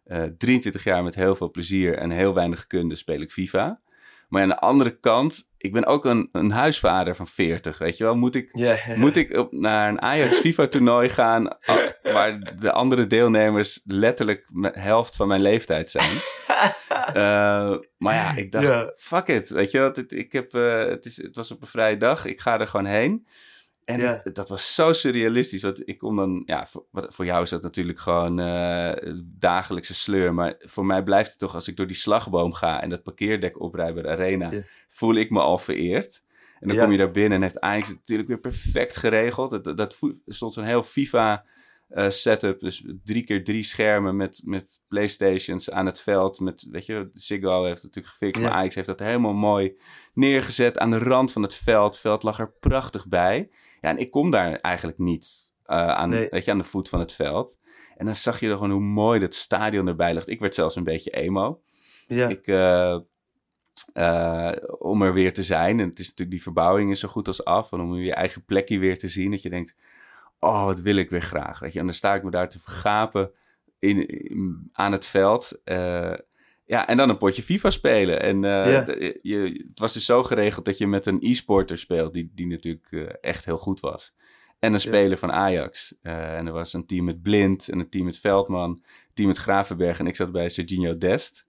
eh 23 jaar met heel veel plezier en heel weinig kunde speel ik FIFA. Maar aan de andere kant, ik ben ook een, een huisvader van 40, weet je wel. Moet ik moet ik op, naar een Ajax FIFA-toernooi gaan... waar de andere deelnemers letterlijk de helft van mijn leeftijd zijn? [LAUGHS] Eh, maar ja, ik dacht, fuck it. Weet je wat, het, ik heb, eh, het, is, het was op een vrije dag, ik ga er gewoon heen. En Ja. dat was zo surrealistisch. Want ik kom dan, ja, voor, voor jou is dat natuurlijk gewoon eh, dagelijkse sleur. Maar voor mij blijft het toch, als ik door die slagboom ga en dat parkeerdek oprijd bij de arena, Ja. voel ik me al vereerd. En dan Ja. kom je daar binnen en heeft Ajax het natuurlijk weer perfect geregeld. Dat, dat, er stond zo'n heel FIFA eh, setup. Dus drie keer drie schermen met, met Playstations aan het veld. Met, weet je, Ziggo heeft het natuurlijk gefixt. Maar Ajax heeft dat helemaal mooi neergezet aan de rand van het veld. Het veld lag er prachtig bij. Ja, en ik kom daar eigenlijk niet eh, aan, Nee. weet je, aan de voet van het veld. En dan zag je er gewoon hoe mooi dat stadion erbij ligt. Ik werd zelfs een beetje emo. ja. Ik, eh, eh, om er weer te zijn. En het is natuurlijk, die verbouwing is zo goed als af. En om je eigen plekje weer te zien. Dat je denkt, oh, wat wil ik weer graag. Weet je? En dan sta ik me daar te vergapen in, in- aan het veld. Ja, en dan een potje FIFA spelen. En eh, Ja. je, het was dus zo geregeld dat je met een e-sporter speelt. Die, die natuurlijk eh, echt heel goed was. En een speler van Ajax. Eh, en er was een team met Blind en een team met Veldman. Een team met Gravenberg. En ik zat bij Serginho Dest.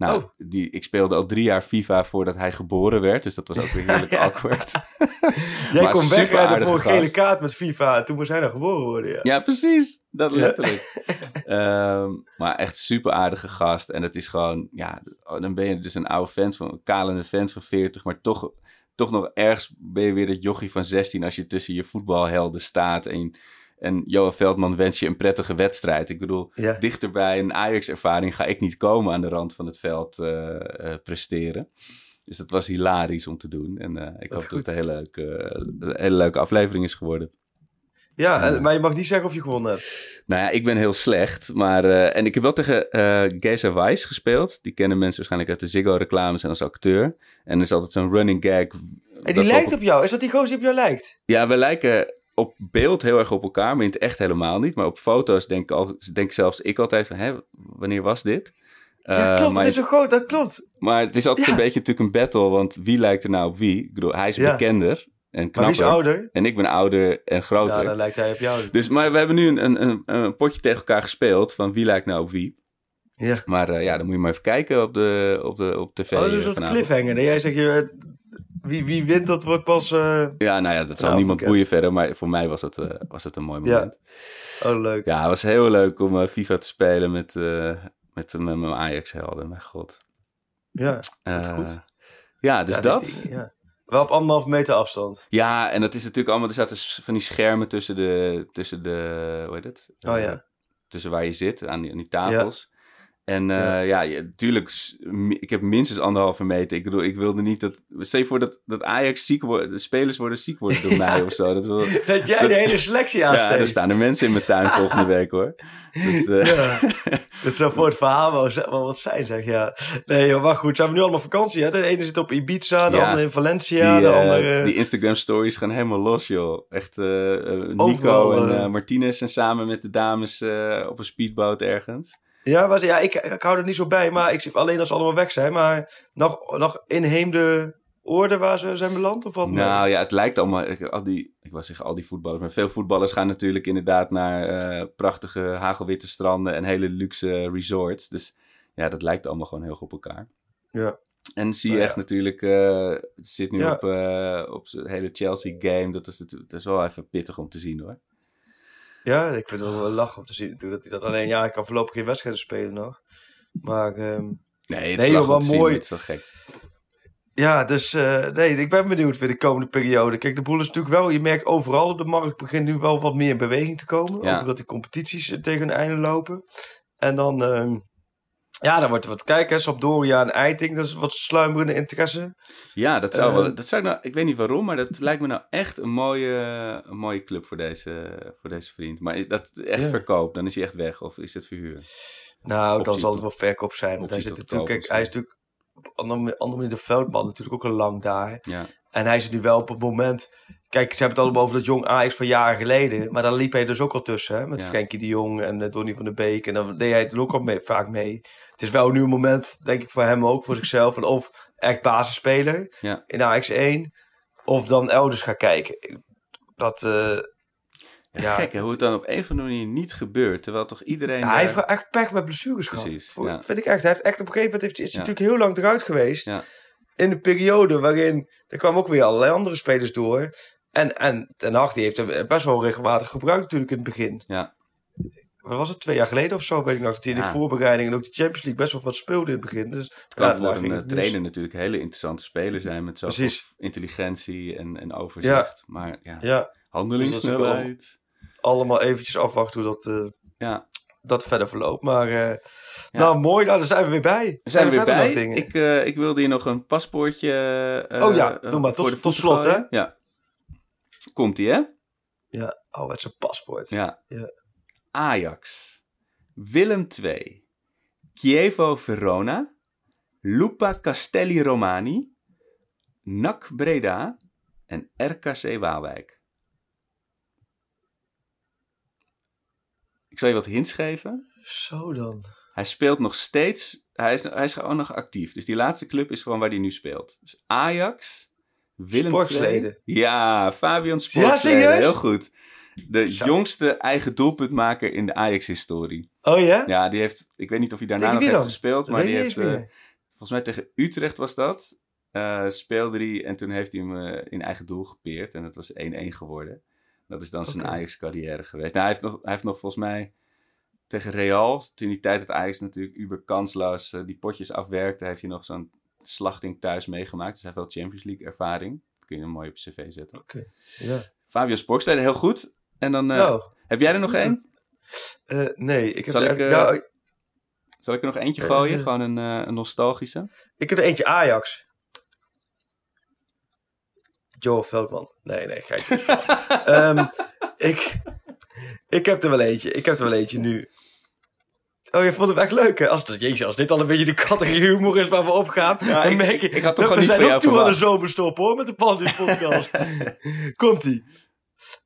Nou, Oh. die, ik speelde al drie jaar FIFA voordat hij geboren werd. Dus dat was ook weer heerlijk [LAUGHS] Ja. awkward. [LAUGHS] [LAUGHS] Jij maar kon wegrijden aardige voor een gele kaart met FIFA. En toen moest hij nog geboren worden. Ja. Ja, precies. Dat Ja. letterlijk. Ehm, maar echt super aardige gast. En het is gewoon, ja, dan ben je dus een oude vent van, een kalende vent van 40, maar toch, toch nog ergens ben je weer dat jochie van 16 als je tussen je voetbalhelden staat. En, en Johan Veldman wens je een prettige wedstrijd. Ik bedoel, Ja. dichter bij een Ajax-ervaring ga ik niet komen aan de rand van het veld eh, eh, presteren. Dus dat was hilarisch om te doen. En eh, ik hoop dat het een hele leuke, hele leuke aflevering is geworden. Ja, maar je mag niet zeggen of je gewonnen hebt. Nou ja, ik ben heel slecht. Maar, en ik heb wel tegen eh Geza Weiss gespeeld. Die kennen mensen waarschijnlijk uit de Ziggo-reclames en als acteur. En er is altijd zo'n running gag. En die lijkt op- op jou. Is dat die gozer die op jou lijkt? Ja, we lijken op beeld heel erg op elkaar, maar in het echt helemaal niet. Maar op foto's denk, al, denk zelfs ik altijd van, hè, wanneer was dit? ja, Eh, klopt. maar, Dat is zo groot. Dat klopt. maar het is altijd Ja. een beetje natuurlijk een battle, want wie lijkt er nou op wie? Ik bedoel, hij is Ja. bekender en Maar wie is knapper. ouder? En ik ben ouder en Ja, groter. dan lijkt hij op jou. Dus, maar we hebben nu een, een, een, potje tegen elkaar gespeeld van wie lijkt nou op wie. Ja. Maar eh, ja, dan moet je maar even kijken op, de, op, de, op tv. Oh, dus eh, soort vanavond. cliffhanger. Nee, jij zegt, je, wie, wie wint, dat wordt pas... eh, Ja, nou ja, dat zal Nou, niemand boeien verder. Maar voor mij was het, eh, was het een mooi Ja. moment. Oh, leuk. Ja, het was heel leuk om eh, FIFA te spelen met, met, met mijn Ajax-helden. Mijn god. Ja, goed. Ja, dus Ja, dat. ja. Wel op anderhalf meter afstand. Ja, en dat is natuurlijk allemaal... Er zaten van die schermen tussen de... Tussen de hoe heet het? Oh ja. tussen waar je zit, aan die, aan die tafels. En eh, ja, ja, tuurlijk, ik heb minstens anderhalve meter. Ik bedoel, ik wilde niet dat... Stel je voor dat, dat Ajax ziek wordt, de spelers worden ziek worden door [LAUGHS] mij of zo. Dat wil, [LAUGHS] Dat jij de hele selectie ja, aansteekt. er staan er mensen in mijn tuin [LAUGHS] volgende week hoor. Dat, eh, Ja. Dat zou voor het verhaal wel, wat zijn, zeg ja. Nee, joh, maar goed. Ze hebben nu allemaal vakantie, hè? De ene zit op Ibiza, de Ja. andere in Valencia, die, de eh, andere... die Instagram stories gaan helemaal los, joh. Echt, Nico Overal, en Martinez zijn samen met de dames op een speedboot ergens. Ja, maar, ja ik, ik hou er niet zo bij, maar ik zie alleen als ze allemaal weg zijn. Maar nog, nog inheemde orde waar ze zijn beland, of wat? Nou ja, het lijkt allemaal. ik- Al die, ik was zeggen al die voetballers. Maar veel voetballers gaan natuurlijk inderdaad naar eh, prachtige hagelwitte stranden en hele luxe resorts. Dus ja, dat lijkt allemaal gewoon heel goed op elkaar. Ja. En zie je Nou echt ja. natuurlijk. eh, het zit nu Ja. op, eh, op zijn hele Chelsea game. Dat is, natuurlijk- dat is wel even pittig om te zien hoor. Ja, ik vind het wel lachen om te zien natuurlijk dat hij dat alleen... Ja, ik kan voorlopig geen wedstrijden spelen nog. Maar ehm, Nee, het is wel mooi. maar Het is wel gek. ja, dus eh, nee, ik ben benieuwd weer de komende periode. Kijk, de boel is natuurlijk wel... Je merkt overal op de markt begint nu wel wat meer in beweging te komen. Ja. Ook omdat die competities eh, tegen hun einde lopen. En dan... ehm, ja, dan wordt er wat kijken. hè. Sampdoria en Eiting, dat is wat sluimerende interesse. Ja, dat zou wel. Ehm. Dat zou ik, nou, ik weet niet waarom, maar dat lijkt me nou echt een mooie, een mooie club voor deze, voor deze vriend. Maar is dat echt Ja. verkoop? Dan is hij echt weg of is het verhuur? Nou, dan zal het wel verkoop zijn. Want hij, zit natuurlijk, kijk, hij is natuurlijk op andere, andere manier de veldman natuurlijk ook al lang daar. Ja, En hij is nu wel op het moment... Kijk, ze hebben het allemaal over dat jong Ajax van jaren geleden. Maar daar liep hij dus ook al tussen. Hè? Met Ja. Frenkie de Jong en eh, Donny van der Beek. En dan deed hij het ook al mee, vaak mee. Het is wel nu een moment, denk ik, voor hem ook, voor zichzelf. Van of echt basisspeler Ja. in Ajax 1. Of dan elders gaan kijken. Dat, eh, Ja, Ja. Gek hè, hoe het dan op een of andere manier niet gebeurt. Terwijl toch iedereen. Ja, hij heeft echt pech met blessures gehad. Precies, ja. Vind ik echt. Hij heeft echt op een gegeven moment heeft, is hij natuurlijk heel lang eruit geweest. Ja. In een periode waarin er kwamen ook weer allerlei andere spelers door. En, en Ten Hag die heeft hem best wel regelmatig gebruikt natuurlijk in het begin. Ja. Wat was het? Twee jaar geleden of zo weet ik nog. Dat hij in Ja. de voorbereiding en ook de Champions League best wel wat speelde in het begin. Dus, Het kan ja, voor een eh, trainer natuurlijk een hele interessante speler zijn. Met zoveel intelligentie en, en overzicht. Maar ja, Ja, handelingssnelheid. allemaal eventjes afwachten hoe dat, eh, Ja, dat verder verloopt. Maar eh, nou mooi, nou, daar zijn we weer bij. we zijn er weer bij. Ik, eh, ik wilde hier nog een paspoortje. eh, Oh ja, doe maar. Tot- tot slot, hè? Ja. Komt-ie, hè? Ja, oh, het is een paspoort. Ja. Ja. Ajax, Willem II, Chievo Verona, Lupa Castelli Romani, NAC Breda en RKC Waalwijk. Zal je wat hints geven. Zo dan. Hij speelt nog steeds. Hij is, hij is gewoon nog actief. Dus die laatste club is gewoon waar hij nu speelt. Dus Ajax, Willem Sportsleden. II. Ja, Fabian Sportsleden. heel goed. De Zo. jongste eigen doelpuntmaker in de Ajax-historie. Oh ja? Ja, die heeft. Ik weet niet of hij daarna nog heeft dan? gespeeld. Maar die heeft. eh, volgens mij tegen Utrecht was dat. eh, speelde hij. En toen heeft hij hem eh, in eigen doel gepeerd. En dat was 1-1 geworden. Dat is dan zijn. Ajax-carrière geweest. Nou, hij, heeft nog, hij heeft nog volgens mij tegen Real, toen die tijd dat Ajax natuurlijk uber kansloos eh, die potjes afwerkte, heeft hij nog zo'n slachting thuis meegemaakt. Dus hij heeft wel Champions League ervaring. Dat kun je hem mooi op cv zetten. Oké. Ja. Fabio Sporksleden, heel goed. En dan, eh, nou, heb jij er nog één? eh, nee. Ik heb, Zal ik, nou, Zal ik er nog eentje gooien? Gewoon een, een nostalgische. ik heb er eentje Ajax. Joel Veldman. Nee, nee, gek. [LAUGHS] Ehm ik, ik heb er wel eentje. Ik heb er wel eentje nu. Oh, je vond hem echt leuk, hè? Als, jezus, als dit al een beetje de categorie humor is waar we op gaan. Ja, dan ik- ik- ik had toch we gewoon niet zijn van ook toe aan de zomerstop, hoor, met de Panties podcast. [LAUGHS] Komt-ie.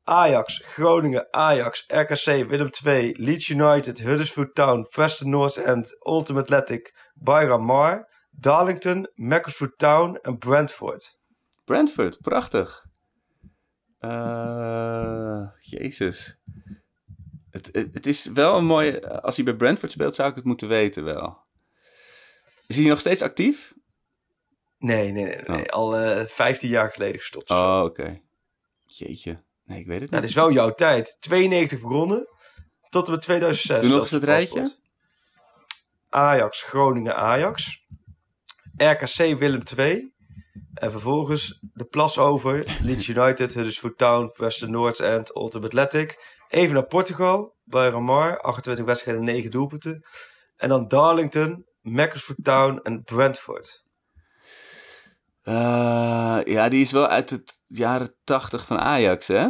Ajax, Groningen, Ajax, RKC, Willem II, Leeds United, Huddersfield Town, Preston North End, Ultimate Athletic, Bayram Mar, Darlington, Macclesfield Town en Brentford. Brentford, prachtig. Eh, jezus. Het, het, het is wel een mooie... Als hij bij Brentford speelt, zou ik het moeten weten wel. Is hij nog steeds actief? Nee, nee, nee. nee. Al eh 15 jaar geleden gestopt. Oh, oké. Jeetje. Nee, ik weet het Nou, niet. het is wel jouw tijd. 92 begonnen. Tot en met 2006. Doe nog eens het rijtje. paspoort. Ajax, Groningen, Ajax. RKC, Willem II. En vervolgens de plas over. Leeds United, Huddersfield Town, Western North End, Ultimate Athletic. Even naar Portugal, bij Ramar. 28 wedstrijden, 9 doelpunten. En dan Darlington, Macclesfield Town en Brentford. Eh, ja, die is wel uit de jaren 80 van Ajax, hè?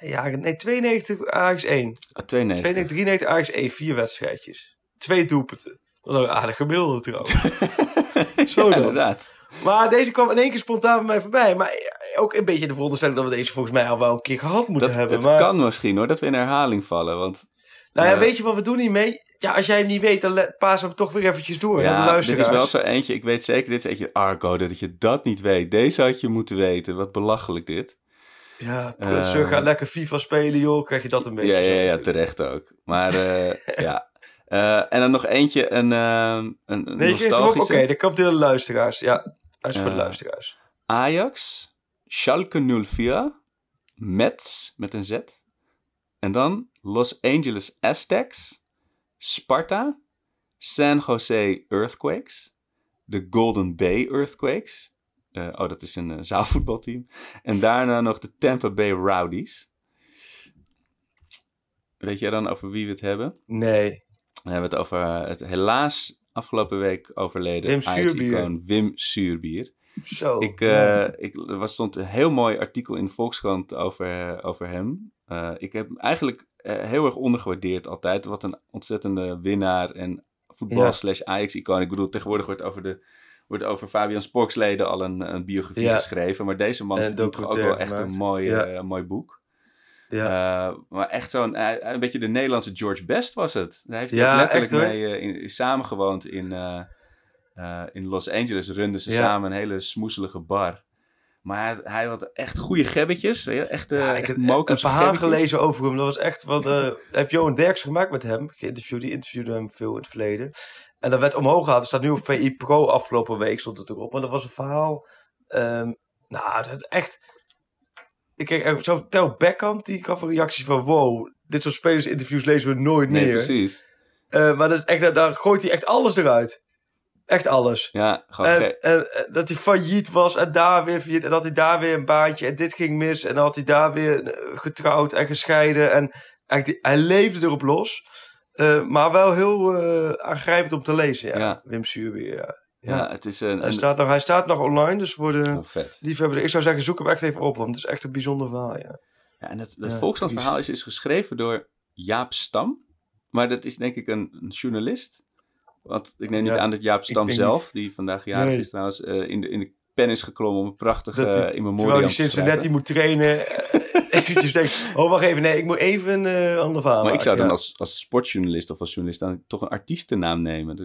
Ja, nee, 92 Ajax 1. Ah, 92. 92, 93 Ajax 1, vier wedstrijdjes. Twee doelpunten. Dat is ook een aardig gemiddelde trouwens. [LAUGHS] Zo Ja, inderdaad. Maar deze kwam in één keer spontaan bij mij voorbij. Maar ook een beetje de veronderstelling dat we deze volgens mij al wel een keer gehad moeten Dat, hebben. het maar, kan misschien hoor, dat we in herhaling vallen. Want nou ja, eh, weet je wat we doen hiermee? Ja, als jij hem niet weet, dan paas hem toch weer eventjes door naar de ja, dit is wel zo eentje. Ik weet zeker, dit is eentje Argo, dat je dat niet weet. Deze had je moeten weten. Wat belachelijk dit. Ja, Eh, Sir gaat lekker FIFA spelen, joh. Krijg je dat een beetje. Ja, ja, ja, terecht ook. Maar eh, [LAUGHS] ja. Eh, en dan nog eentje, een, eh, een, Nee. Oké, nostalgische. door de luisteraars. Ja, dat is voor de Eh, luisteraars. Ajax, Schalke 04, Mets met een Z. En dan Los Angeles Aztecs, Sparta, San Jose Earthquakes, de Golden Bay Earthquakes. Oh, dat is een [LAUGHS] zaalvoetbalteam. En daarna nog de Tampa Bay Rowdies. Weet jij dan over wie we het hebben? Nee. Dan hebben we het over eh, het helaas afgelopen week overleden Ajax-icoon Wim Suurbier. Zo. Ik, eh, ik, er was, stond een heel mooi artikel in de Volkskrant over, eh, over hem. Ik heb hem eigenlijk heel erg ondergewaardeerd altijd. Wat een ontzettende winnaar en voetbal Ja. slash Ajax-icoon. Ik bedoel, tegenwoordig wordt over, de, wordt over Fabian Sporksleden al een, een biografie Ja. geschreven. Maar deze man En verdient toch ook wel echt een mooi, Ja. mooi boek. Ja. Eh, maar echt zo'n, eh, een beetje de Nederlandse George Best was het. Daar heeft hij Ja, letterlijk echt, mee eh, in, in samengewoond in, eh, eh, in Los Angeles. Runden ze Ja. samen een hele smoeselige bar. Maar hij, hij had echt goede gebbetjes. Echt, eh Ja, ik heb een verhaal gelezen over hem. Dat was echt wat. eh heb Johan Derks gemaakt met hem. Geïnterviewd. Die interviewde hem veel in het verleden. En dat werd omhoog gehaald. Er staat nu op VI Pro afgelopen week. Stond het erop. Maar dat was een verhaal. ehm, nou, dat echt. Ik echt zo Tel Beckham. Die gaf een reactie van: wow. Dit soort spelersinterviews lezen we nooit Nee, meer. precies. Eh, maar dat is echt, daar gooit hij echt alles eruit. Echt alles. Ja, gewoon En, en, en dat hij failliet was en daar weer failliet. En dat hij daar weer een baantje en dit ging mis. En dan had hij daar weer eh, getrouwd en gescheiden. En eigenlijk, hij leefde erop los. Eh, maar wel heel aangrijpend om te lezen, ja. Ja. Wim Suurbier, ja. Ja. het is een... Hij, een staat nog, hij staat nog online, dus voor de oh, vet. liefhebbers. Ik zou zeggen, zoek hem echt even op, want het is echt een bijzonder verhaal, ja. Ja, en het, het Ja, Volkskrant-verhaal is dus geschreven door Jaap Stam. Maar dat is denk ik een, een journalist. Want ik neem niet Ja, aan dat Jaap ik Stam denk zelf, die vandaag jarig Nee. is trouwens, eh, in, de, in de pen is geklommen om een prachtig Dat hij- uh, in Terwijl memoriam hij te Cincinnati schrijven. moet trainen. eh, [LAUGHS] eventjes denkt, oh wacht even, nee, ik moet even een eh, ander verhaal Maar ik zou dan als, als sportjournalist of als journalist dan toch een artiestennaam nemen.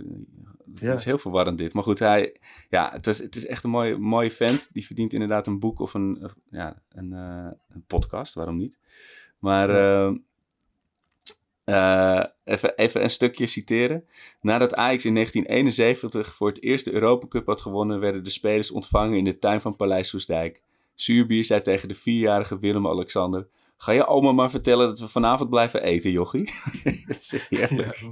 Ja. is heel verwarrend dit. Maar goed, hij, ja, het, is, het is echt een mooie, mooie vent. Die verdient inderdaad een boek of een, of, ja, een, eh, een podcast, waarom niet? Maar eh, eh, even, even een stukje citeren. Nadat Ajax in 1971 voor het eerst de Europa Cup had gewonnen, werden de spelers ontvangen in de tuin van Paleis Soesdijk. Zuurbier zei tegen de vierjarige Willem-Alexander... Ga je oma maar vertellen dat we vanavond blijven eten, jochie? [LAUGHS] dat is heerlijk. ja.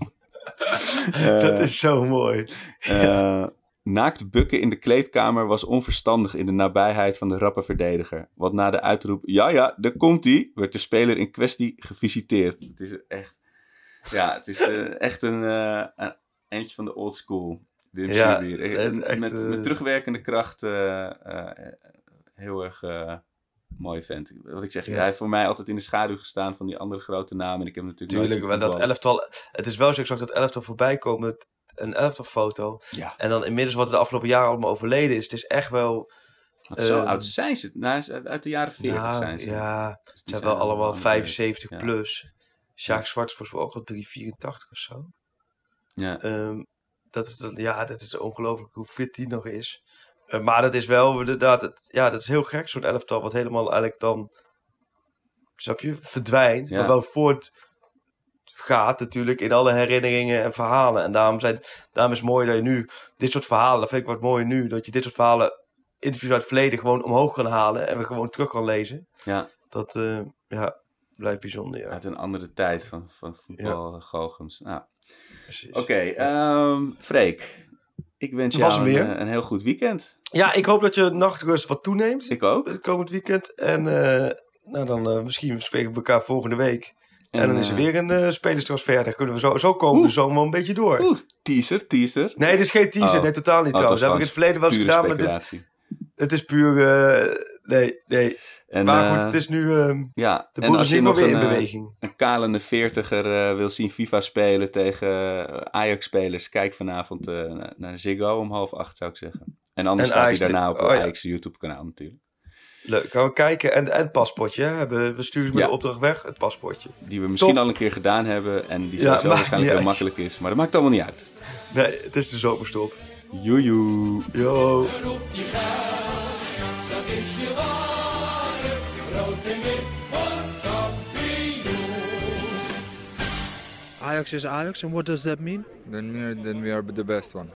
Dat is zo mooi. Eh, naakt bukken in de kleedkamer was onverstandig in de nabijheid van de rappe verdediger. Want na de uitroep, ja ja, daar komt hij, werd de speler in kwestie gevisiteerd. Het is echt, ja, het is eh, echt een, eh, een eentje van de old school. Wim Ja, echt, met, eh, met terugwerkende kracht eh, eh, heel erg eh, mooi vent. Wat ik zeg, Ja. hij heeft voor mij altijd in de schaduw gestaan van die andere grote namen. En ik heb natuurlijk Tuurlijk, dat elftal... Het is wel zo, ik zag dat elftal voorbij komen. met Een elftalfoto. Ja, En dan inmiddels wat er de afgelopen jaren allemaal overleden is. Het is echt wel... want zo Ehm, oud zijn ze. Nou, uit de jaren 40 ja, zijn ze. Ja, Dus die zijn wel allemaal aan 75 de leeftijd. plus. Sjaak Zwart is volgens mij ook al 384 of zo. Ja. Ehm, dat is, ja, dat is ongelooflijk hoe fit die nog is. Eh, maar dat is wel inderdaad... Het, ja, dat is heel gek, zo'n elftal. Wat helemaal eigenlijk dan... Snap je? Verdwijnt. Ja. Maar wel voort, gaat natuurlijk in alle herinneringen en verhalen. En daarom, zijn, daarom is het mooi dat je nu dit soort verhalen, dat vind ik wat mooi nu, dat je dit soort verhalen, interviews uit het verleden gewoon omhoog kan halen en we gewoon terug kan lezen. Ja, Dat eh, ja, blijft bijzonder, ja. uit een andere tijd van, van voetbal. Nou, precies. Oké, ehm, Freek. Ik wens jou hem een, eh, een heel goed weekend. Ja, ik hoop dat je nachtrust wat toeneemt Ik ook. het komend weekend. En eh, nou, dan eh, misschien spreken we elkaar volgende week. En, dan is er weer een eh spelerstransfer. Dan kunnen we zo, zo komen we zomaar een beetje door. Oeh, teaser, teaser. Nee, dit is geen teaser. Oh. Nee, totaal niet Oh, het trouwens. Dat heb ik in het verleden wel eens gedaan. Maar dit, het is puur... nee, nee. En, maar goed, eh, het is nu... eh, Ja, de en boel als is je niet meer nog weer een, in eh, beweging. een kalende veertiger eh, wil zien FIFA spelen tegen Ajax-spelers, kijk vanavond eh, naar- Ziggo om half acht, zou ik zeggen. En anders En staat Ajax hij daarna op oh ja. Ajax YouTube-kanaal natuurlijk. Leuk, gaan we kijken. En, en het paspoortje. Hè? We, we sturen ze met Ja. de opdracht weg. Het paspoortje. Die we misschien Top. al een keer gedaan hebben en die Ja, sowieso waarschijnlijk heel makkelijk is. Maar dat maakt allemaal niet uit. Nee, het is de zomerstop. Joejoe. Yo. Ajax is Ajax, and what does that mean? Then we are, then we are the best one.